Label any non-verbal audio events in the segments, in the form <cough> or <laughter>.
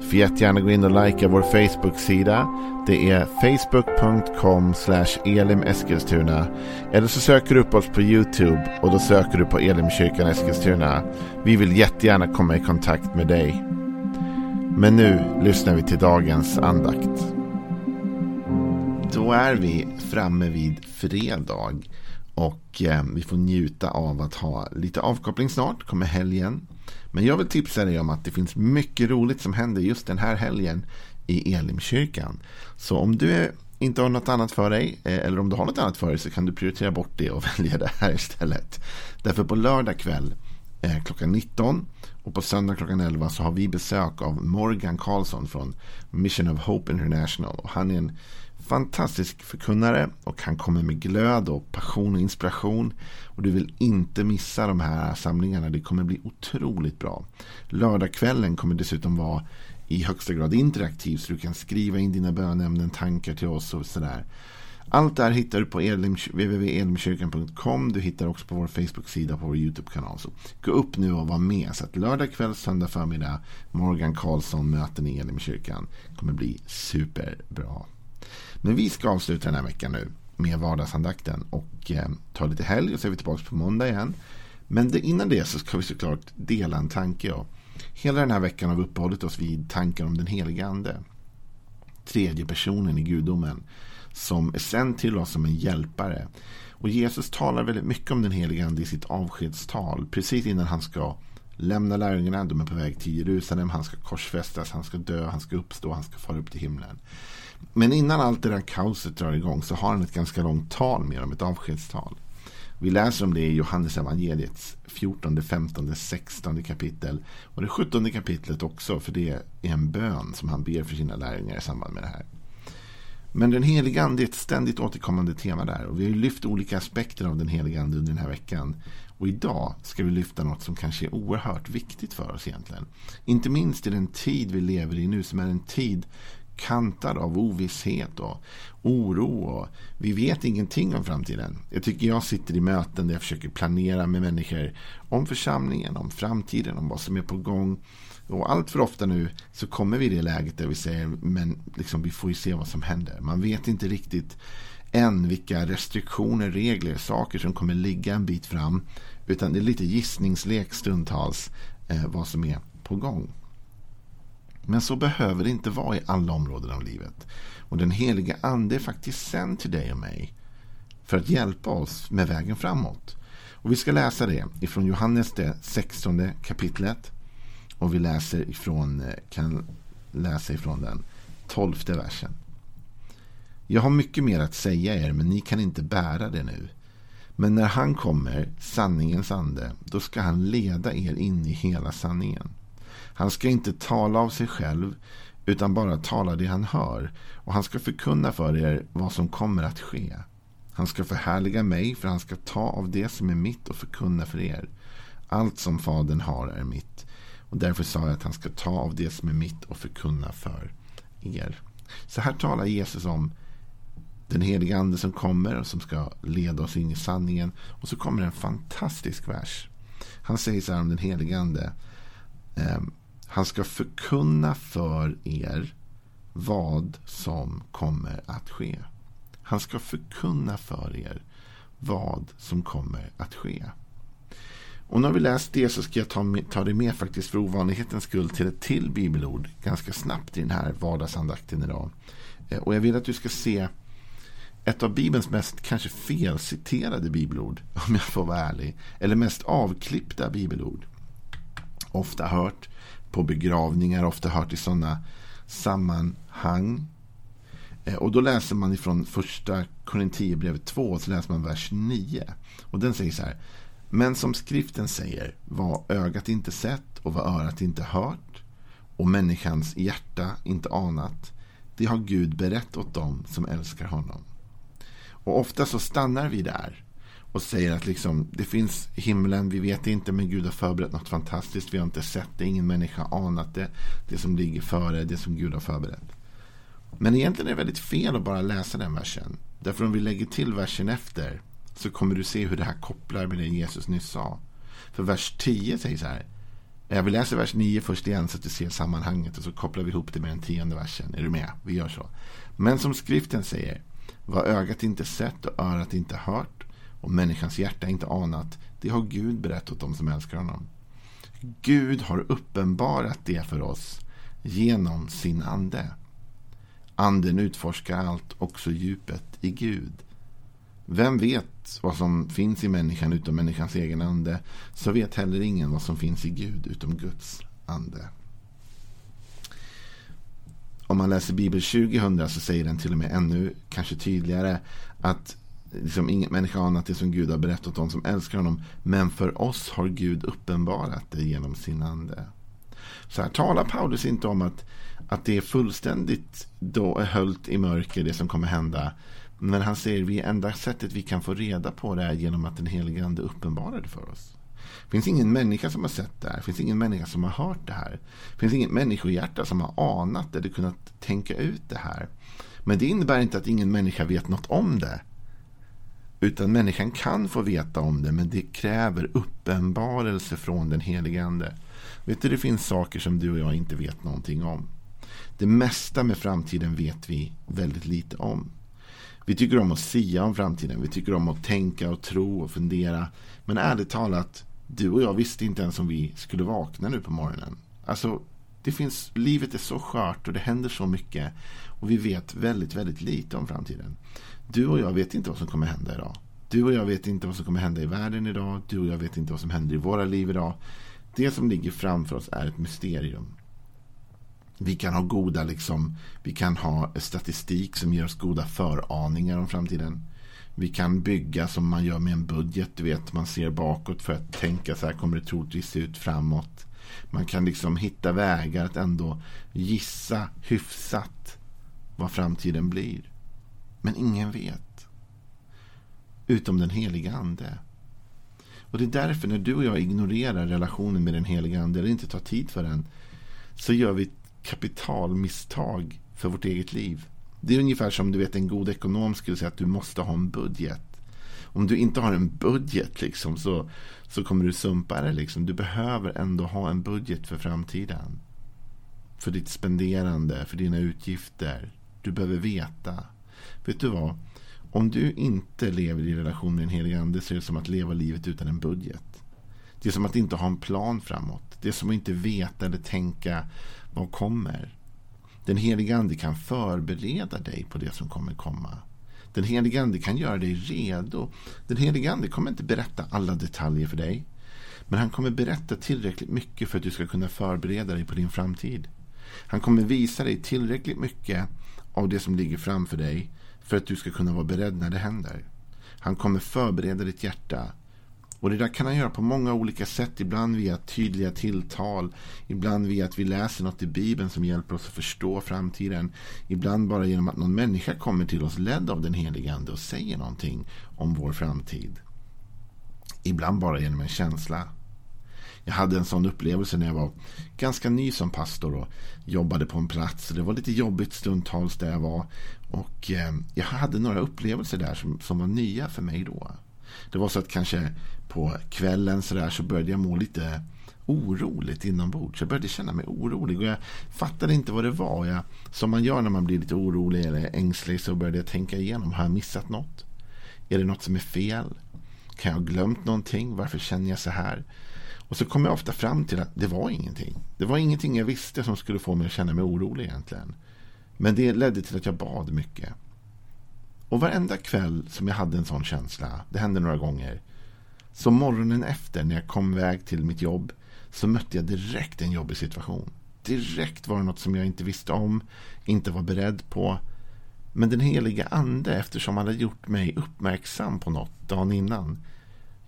Får jättegärna gå in och likea vår Facebook-sida. Det är facebook.com elimeskilstuna. Eller så söker du upp oss på YouTube och då söker du på Elimkyrkan Eskilstuna. Vi vill jättegärna komma i kontakt med dig. Men nu lyssnar vi till dagens andakt. Då är vi framme vid fredag. Och eh, vi får njuta av att ha lite avkoppling snart. Kommer helgen. Men jag vill tipsa dig om att det finns mycket roligt som händer just den här helgen i Elimkyrkan. Så om du inte har något annat för dig, eh, eller om du har något annat för dig, så kan du prioritera bort det och <laughs> välja det här istället. Därför på lördag kväll eh, klockan 19 och på söndag klockan 11 så har vi besök av Morgan Karlsson från Mission of Hope International. Och han är en fantastisk förkunnare och han kommer med glöd och passion och inspiration. Och du vill inte missa de här samlingarna. Det kommer bli otroligt bra. Lördagskvällen kommer dessutom vara i högsta grad interaktiv så du kan skriva in dina bönämnen, tankar till oss och sådär. Allt det här hittar du på www.elimkyrkan.com. Du hittar också på vår Facebook-sida och på vår YouTube-kanal. Så gå upp nu och var med. Så att lördag kväll, söndag förmiddag, Morgan Karlsson möten i Elimkyrkan kommer bli superbra. Men vi ska avsluta den här veckan nu med vardagsandakten och eh, ta lite helg och så är vi tillbaka på måndag igen. Men det, innan det så ska vi såklart dela en tanke. Och hela den här veckan har vi uppehållit oss vid tanken om den helige ande. Tredje personen i gudomen som är sänd till oss som en hjälpare. Och Jesus talar väldigt mycket om den helige ande i sitt avskedstal. Precis innan han ska lämna lärjungarna. De är på väg till Jerusalem. Han ska korsfästas, han ska dö, han ska uppstå, han ska fara upp till himlen. Men innan allt det där kaoset drar igång så har han ett ganska långt tal med dem, ett avskedstal. Vi läser om det i Johannes evangeliets 14, 15, 16 kapitel. Och det 17 kapitlet också, för det är en bön som han ber för sina lärjungar i samband med det här. Men den heliga ande är ett ständigt återkommande tema där. Och vi har lyft olika aspekter av den heliga ande under den här veckan. Och idag ska vi lyfta något som kanske är oerhört viktigt för oss egentligen. Inte minst i den tid vi lever i nu som är en tid kantad av ovisshet och oro. Och vi vet ingenting om framtiden. Jag tycker jag sitter i möten där jag försöker planera med människor om församlingen, om framtiden, om vad som är på gång. Och allt för ofta nu så kommer vi i det läget där vi säger men liksom, vi får ju se vad som händer. Man vet inte riktigt än vilka restriktioner, regler, saker som kommer ligga en bit fram. Utan det är lite gissningslek stundtals eh, vad som är på gång. Men så behöver det inte vara i alla områden av livet. Och den heliga ande är faktiskt sänd till dig och mig för att hjälpa oss med vägen framåt. Och vi ska läsa det ifrån Johannes det 16 kapitlet. Och vi läser ifrån, eh, kan läsa ifrån den 12 versen. Jag har mycket mer att säga er, men ni kan inte bära det nu. Men när han kommer, sanningens ande, då ska han leda er in i hela sanningen. Han ska inte tala av sig själv utan bara tala det han hör. Och han ska förkunna för er vad som kommer att ske. Han ska förhärliga mig för han ska ta av det som är mitt och förkunna för er. Allt som Fadern har är mitt. Och därför sa jag att han ska ta av det som är mitt och förkunna för er. Så här talar Jesus om den heliga ande som kommer och som ska leda oss in i sanningen. Och så kommer en fantastisk vers. Han säger så här om den heliga ande. Ehm, han ska förkunna för er vad som kommer att ske. Han ska förkunna för er vad som kommer att ske. Och när vi läst det så ska jag ta, ta det med faktiskt för ovanlighetens skull till ett till bibelord ganska snabbt i den här vardagsandakten idag. Eh, och jag vill att du ska se ett av Bibelns mest kanske felciterade bibelord, <laughs> om jag får vara ärlig. Eller mest avklippta bibelord. Ofta hört på begravningar, ofta hört i sådana sammanhang. Eh, och då läser man ifrån första Korinthierbrevet 2, så läser man vers 9. Och den säger så här. Men som skriften säger, vad ögat inte sett och vad örat inte hört och människans hjärta inte anat, det har Gud berett åt dem som älskar honom. Och ofta så stannar vi där. och säger att liksom, det finns himlen, vi vet inte, men Gud har förberett något fantastiskt. Vi har inte sett det, ingen människa har anat det. Det som ligger före, det som Gud har förberett. Men egentligen är det väldigt fel att bara läsa den versen. Därför om vi lägger till versen efter så kommer du se hur det här kopplar med det Jesus nyss sa. För vers 10 säger så här. Jag vill läsa vers 9 först igen så att du ser sammanhanget och så kopplar vi ihop det med den tionde versen. Är du med? Vi gör så. Men som skriften säger. Vad ögat inte sett och örat inte hört och människans hjärta inte anat. Det har Gud berättat åt dem som älskar honom. Gud har uppenbarat det för oss genom sin ande. Anden utforskar allt, också djupet i Gud. Vem vet vad som finns i människan utom människans egen ande, så vet heller ingen vad som finns i Gud utom Guds ande. Om man läser Bibel 2000 så säger den till och med ännu kanske tydligare att liksom ingen människa anat det som Gud har berättat om som älskar honom. Men för oss har Gud uppenbarat det genom sin ande. Så här talar Paulus inte om att, att det är fullständigt då är höljt i mörker det som kommer hända. Men han säger att det enda sättet vi kan få reda på det är genom att den helige ande uppenbarar det för oss. Det finns ingen människa som har sett det här. Det finns ingen människa som har hört det här. Det finns inget människohjärta som har anat det eller kunnat tänka ut det här. Men det innebär inte att ingen människa vet något om det. Utan människan kan få veta om det, men det kräver uppenbarelse från den helige Ande. Vet du, det finns saker som du och jag inte vet någonting om. Det mesta med framtiden vet vi väldigt lite om. Vi tycker om att sia om framtiden. Vi tycker om att tänka och tro och fundera. Men ärligt talat, du och jag visste inte ens om vi skulle vakna nu på morgonen. Alltså, det finns, livet är så skört och det händer så mycket. Och vi vet väldigt, väldigt lite om framtiden. Du och jag vet inte vad som kommer hända idag. Du och jag vet inte vad som kommer hända i världen idag. Du och jag vet inte vad som händer i våra liv idag. Det som ligger framför oss är ett mysterium. Vi kan ha goda liksom, vi kan ha statistik som ger oss goda föraningar om framtiden. Vi kan bygga som man gör med en budget. Du vet, man ser bakåt för att tänka så här kommer det troligtvis se ut framåt. Man kan liksom hitta vägar att ändå gissa hyfsat vad framtiden blir. Men ingen vet. Utom den heliga ande. Och det är därför när du och jag ignorerar relationen med den heliga ande eller inte tar tid för den så gör vi kapitalmisstag för vårt eget liv. Det är ungefär som du vet en god ekonom skulle säga att du måste ha en budget. Om du inte har en budget liksom, så, så kommer du sumpa det. Liksom. Du behöver ändå ha en budget för framtiden. För ditt spenderande, för dina utgifter. Du behöver veta. Vet du vad? Om du inte lever i relation med den helige ande så är det som att leva livet utan en budget. Det är som att inte ha en plan framåt. Det är som att inte veta eller tänka vad kommer. Den helige ande kan förbereda dig på det som kommer komma. Den helige ande kan göra dig redo. Den helige ande kommer inte berätta alla detaljer för dig. Men han kommer berätta tillräckligt mycket för att du ska kunna förbereda dig på din framtid. Han kommer visa dig tillräckligt mycket av det som ligger framför dig för att du ska kunna vara beredd när det händer. Han kommer förbereda ditt hjärta. Och det där kan han göra på många olika sätt. Ibland via tydliga tilltal. Ibland via att vi läser något i Bibeln som hjälper oss att förstå framtiden. Ibland bara genom att någon människa kommer till oss ledd av den helige Ande och säger någonting om vår framtid. Ibland bara genom en känsla. Jag hade en sån upplevelse när jag var ganska ny som pastor och jobbade på en plats. Det var lite jobbigt stundtals där jag var. Och eh, jag hade några upplevelser där som, som var nya för mig då. Det var så att kanske på kvällen så, där, så började jag må lite oroligt inombords. Jag började känna mig orolig och jag fattade inte vad det var. Jag, som man gör när man blir lite orolig eller ängslig så började jag tänka igenom. Har jag missat något? Är det något som är fel? Kan jag ha glömt någonting? Varför känner jag så här? Och så kom jag ofta fram till att det var ingenting. Det var ingenting jag visste som skulle få mig att känna mig orolig egentligen. Men det ledde till att jag bad mycket. Och varenda kväll som jag hade en sån känsla, det hände några gånger. Så morgonen efter när jag kom iväg till mitt jobb så mötte jag direkt en jobbig situation. Direkt var det något som jag inte visste om, inte var beredd på. Men den heliga ande, eftersom han hade gjort mig uppmärksam på något dagen innan,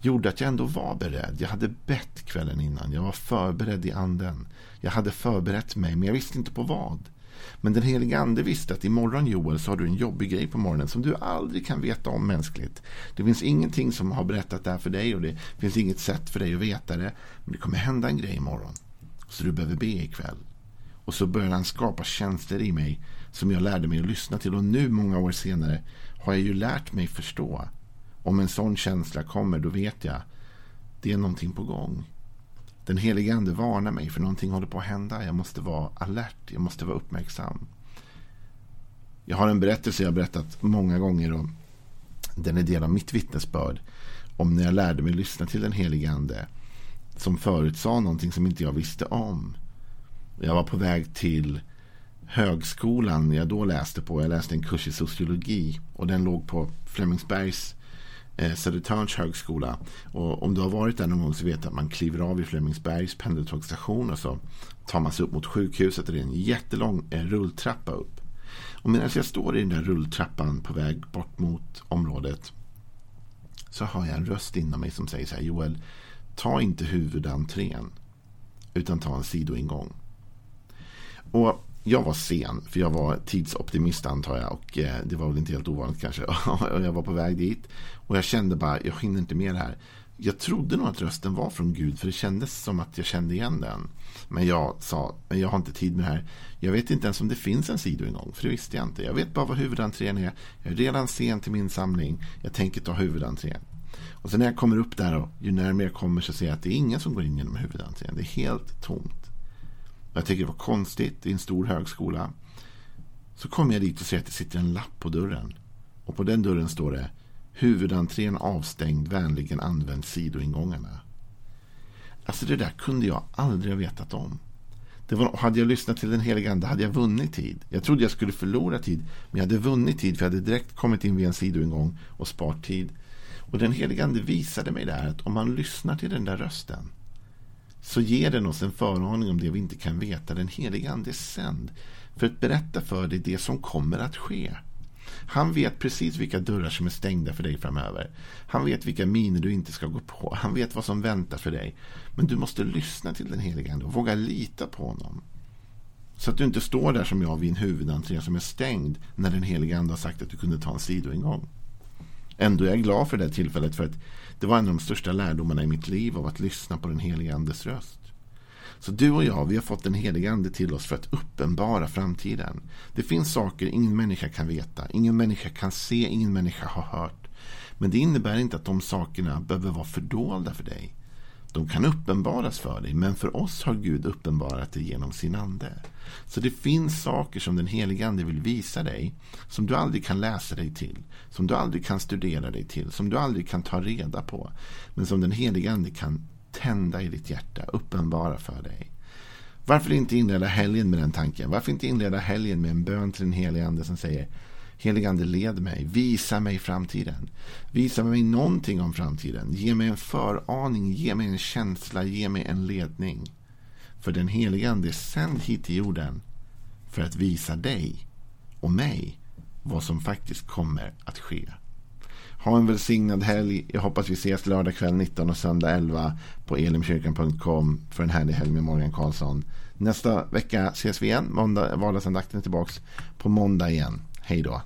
gjorde att jag ändå var beredd. Jag hade bett kvällen innan. Jag var förberedd i anden. Jag hade förberett mig, men jag visste inte på vad. Men den helige ande visste att imorgon Joel så har du en jobbig grej på morgonen som du aldrig kan veta om mänskligt. Det finns ingenting som har berättat det här för dig och det finns inget sätt för dig att veta det. Men det kommer hända en grej imorgon. Så du behöver be ikväll. Och så började han skapa känslor i mig som jag lärde mig att lyssna till. Och nu många år senare har jag ju lärt mig förstå. Om en sån känsla kommer då vet jag det är någonting på gång. Den helige ande varnar mig för någonting håller på att hända. Jag måste vara alert, jag måste vara uppmärksam. Jag har en berättelse jag har berättat många gånger och den är del av mitt vittnesbörd om när jag lärde mig lyssna till den helige ande som förutsa någonting som inte jag visste om. Jag var på väg till högskolan jag då läste på. Jag läste en kurs i sociologi och den låg på Flemingsbergs eh, Södertörns högskola. Och om du har varit där någon gång så vet du att man kliver av i Flemingsbergs pendeltågsstation och så tar man sig upp mot sjukhuset och det är en jättelång eh, rulltrappa upp. Och medan jag står i den där rulltrappan på väg bort mot området så har jag en röst inom mig som säger så här Joel, ta inte huvudentrén utan ta en sidoingång. Och jag var sen, för jag var tidsoptimist antar jag. Och eh, det var väl inte helt ovanligt kanske. <laughs> och jag var på väg dit. Och jag kände bara, jag hinner inte med det här. Jag trodde nog att rösten var från Gud, för det kändes som att jag kände igen den. Men jag sa, men jag har inte tid med det här. Jag vet inte ens om det finns en sidoingång, för det visste jag inte. Jag vet bara vad huvudentrén är. Jag är redan sen till min samling. Jag tänker ta huvudentrén. Och sen när jag kommer upp där och ju närmare jag kommer så ser jag att det är ingen som går in genom huvudentrén. Det är helt tomt. Jag tycker det var konstigt i en stor högskola. Så kommer jag dit och ser att det sitter en lapp på dörren. Och på den dörren står det Huvudentrén avstängd, vänligen använd sidoingångarna. Alltså det där kunde jag aldrig ha vetat om. Det var, hade jag lyssnat till den heliga ande hade jag vunnit tid. Jag trodde jag skulle förlora tid, men jag hade vunnit tid för jag hade direkt kommit in vid en sidoingång och sparat tid. Och den heliga ande visade mig där att om man lyssnar till den där rösten så ger den oss en föraning om det vi inte kan veta. Den heliga ande är sänd för att berätta för dig det som kommer att ske. Han vet precis vilka dörrar som är stängda för dig framöver. Han vet vilka miner du inte ska gå på. Han vet vad som väntar för dig. Men du måste lyssna till den heliga ande och våga lita på honom. Så att du inte står där som jag vid en huvudentré som är stängd när den heliga ande har sagt att du kunde ta en sidoingång. Ändå är jag glad för det här tillfället för att det var en av de största lärdomarna i mitt liv av att lyssna på den helige andes röst. Så du och jag, vi har fått den helige ande till oss för att uppenbara framtiden. Det finns saker ingen människa kan veta, ingen människa kan se, ingen människa har hört. Men det innebär inte att de sakerna behöver vara fördolda för dig. De kan uppenbaras för dig, men för oss har Gud uppenbarat det genom sin ande. Så det finns saker som den helige ande vill visa dig, som du aldrig kan läsa dig till, som du aldrig kan studera dig till, som du aldrig kan ta reda på, men som den helige ande kan tända i ditt hjärta, uppenbara för dig. Varför inte inleda helgen med den tanken? Varför inte inleda helgen med en bön till den helige ande som säger Heligande led mig, visa mig framtiden. Visa mig någonting om framtiden. Ge mig en föraning, ge mig en känsla, ge mig en ledning. För den heligande är sänd hit till jorden för att visa dig och mig vad som faktiskt kommer att ske. Ha en välsignad helg. Jag hoppas vi ses lördag kväll 19 och söndag 11 på elimkyrkan.com för en härlig helg med Morgan Karlsson. Nästa vecka ses vi igen. Måndag, vardagsandakten är tillbaka på måndag igen. Hej då.